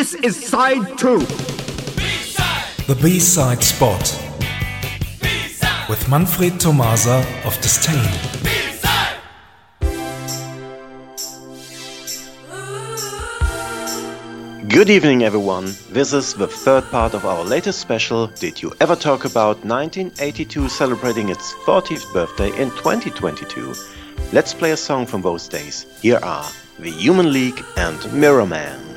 This is side two. B-side. The B-side spot. B-side. With Manfred Tomasa of Disdain. Good evening, everyone. This is the third part of our latest special. Did you ever talk about 1982 celebrating its 40th birthday in 2022? Let's play a song from those days. Here are The Human League and Mirror Man.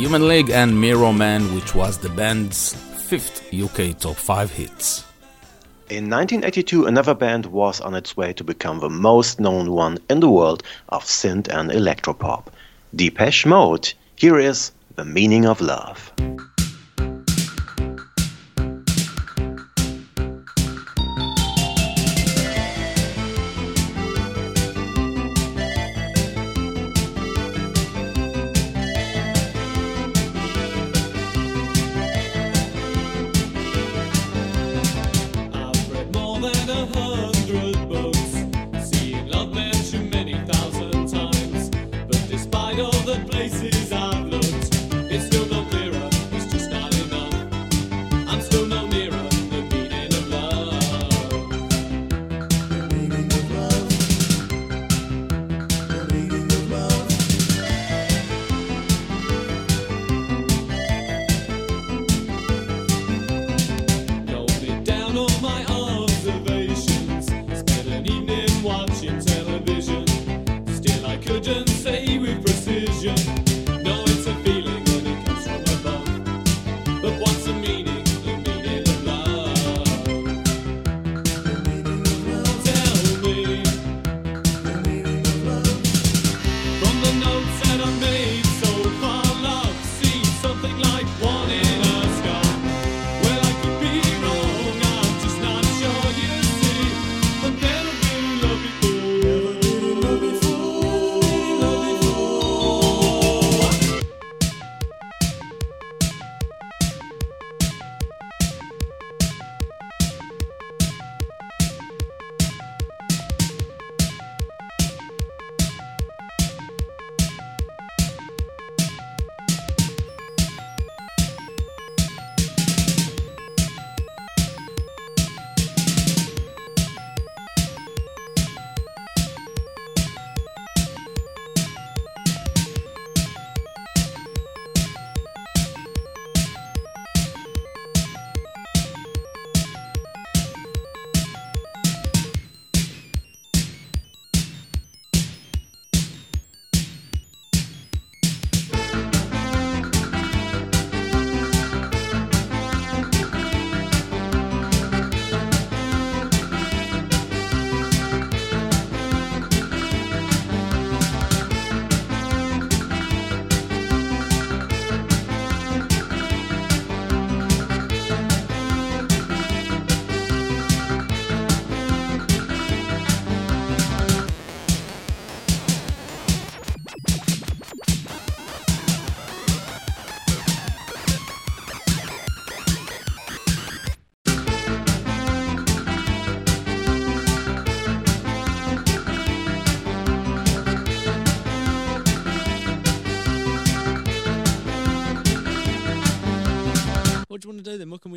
Human League and Mirror Man, which was the band's fifth UK top 5 hits. In 1982, another band was on its way to become the most known one in the world of synth and electropop. Depeche Mode. Here is The Meaning of Love. I'm still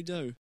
do?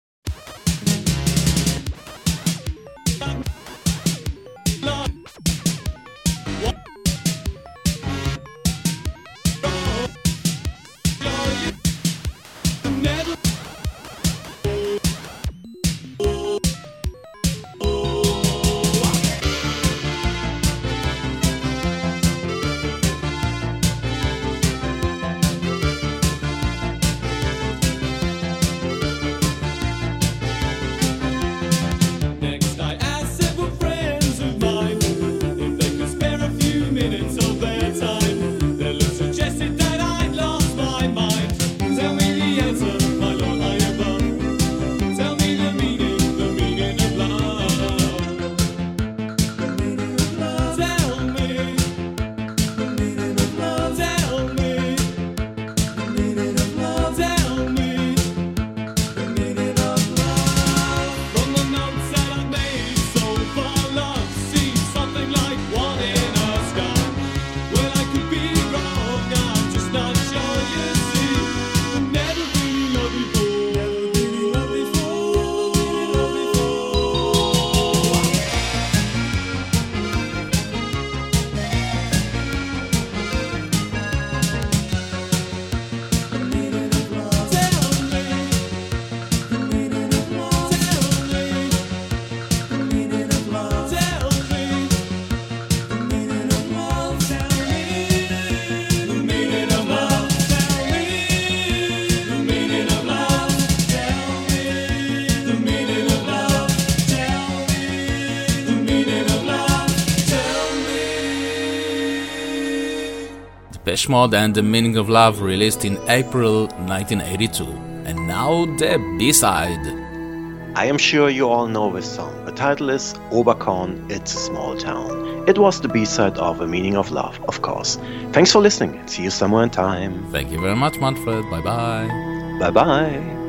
Depeche Mode and the Meaning of Love released in April 1982. And now the B-side. I am sure you all know this song. The title is Oberkorn, It's a Small Town. It was the B-side of The Meaning of Love, of course. Thanks for listening see you somewhere in time. Thank you very much, Manfred. Bye bye. Bye bye.